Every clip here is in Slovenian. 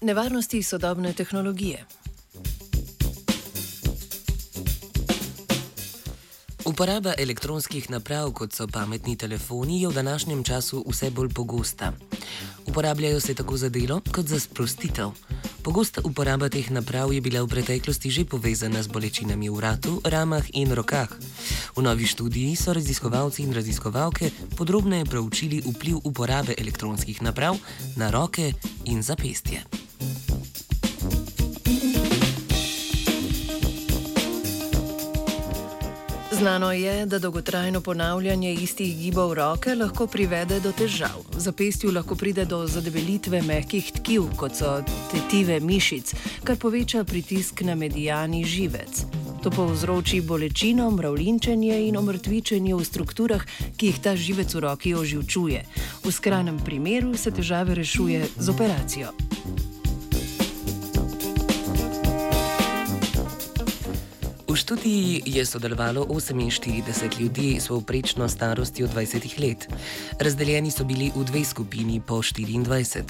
Nevarnosti sodobne tehnologije. Uporaba elektronskih naprav, kot so pametni telefoni, je v današnjem času vse bolj pogosta. Uporabljajo se tako za delo, kot za sprostitev. Pogosta uporaba teh naprav je bila v preteklosti že povezana z bolečinami v vratu, ramah in rokah. V novi študiji so raziskovalci in raziskovalke podrobneje proučili vpliv uporabe elektronskih naprav na roke in zapestje. Znano je, da dolgotrajno ponavljanje istih gibov roke lahko privede do težav. V zapestju lahko pride do zadebelitve mehkih tkiv, kot so tetive mišic, kar poveča pritisk na medijani živec. To povzroči bolečino, mravlinčenje in omrtvičenje v strukturah, ki jih ta živec v roki oživčuje. V skrajnem primeru se težave rešuje z operacijo. Študiji je sodelovalo 48 ljudi s povprečno starostjo 20 let. Razdeljeni so bili v dve skupini po 24.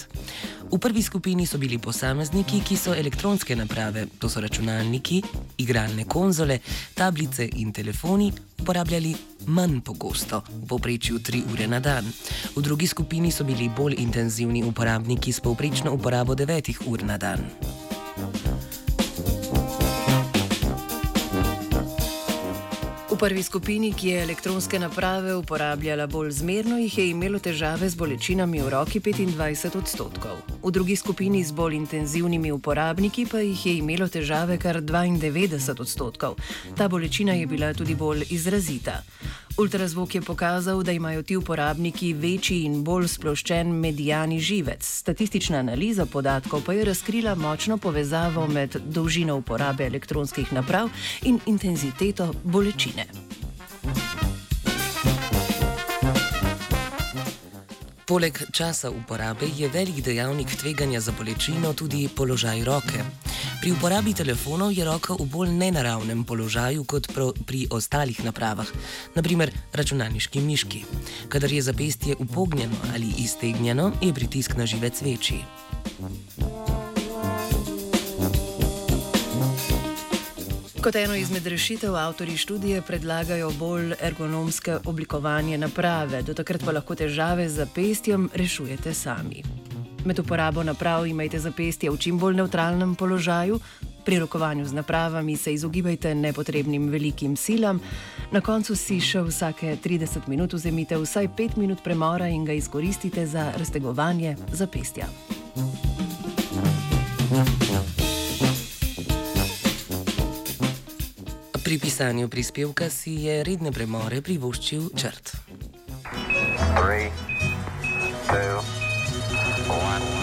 V prvi skupini so bili posamezniki, ki so elektronske naprave, to so računalniki, igralne konzole, tablice in telefoni, uporabljali manj pogosto, v povprečju 3 ure na dan. V drugi skupini so bili bolj intenzivni uporabniki s povprečno uporabo 9 ur na dan. Prvi skupini, ki je elektronske naprave uporabljala bolj zmerno, jih je imelo težave z bolečinami v roki 25 odstotkov. V drugi skupini z bolj intenzivnimi uporabniki pa jih je imelo težave kar 92 odstotkov. Ta bolečina je bila tudi bolj izrazita. Ultrazvok je pokazal, da imajo ti uporabniki večji in bolj sploščen medijani živec. Statistična analiza podatkov pa je razkrila močno povezavo med dolžino uporabe elektronskih naprav in intenziteto bolečine. Poleg časa uporabe je velik dejavnik tveganja za bolečino tudi položaj roke. Pri uporabi telefonov je roka v bolj nenaravnem položaju kot pri ostalih napravah, naprimer računalniški miški. Kadar je zapestje upognjeno ali iztegnjeno, je pritisk na živec večji. Kot eno izmed rešitev avtori študije predlagajo bolj ergonomske oblikovanje naprave, do takrat pa lahko težave z zapestjem rešujete sami. Med uporabo naprav imejte zapestje v čim bolj neutralnem položaju, pri rokovanju z napravami se izogibajte nepotrebnim velikim silam, na koncu si še vsake 30 minut vzemite vsaj 5 minut premora in ga izkoristite za raztegovanje zapestja. Pri pisanju prispevka si je redne premore privoščil črt. Three, two, One.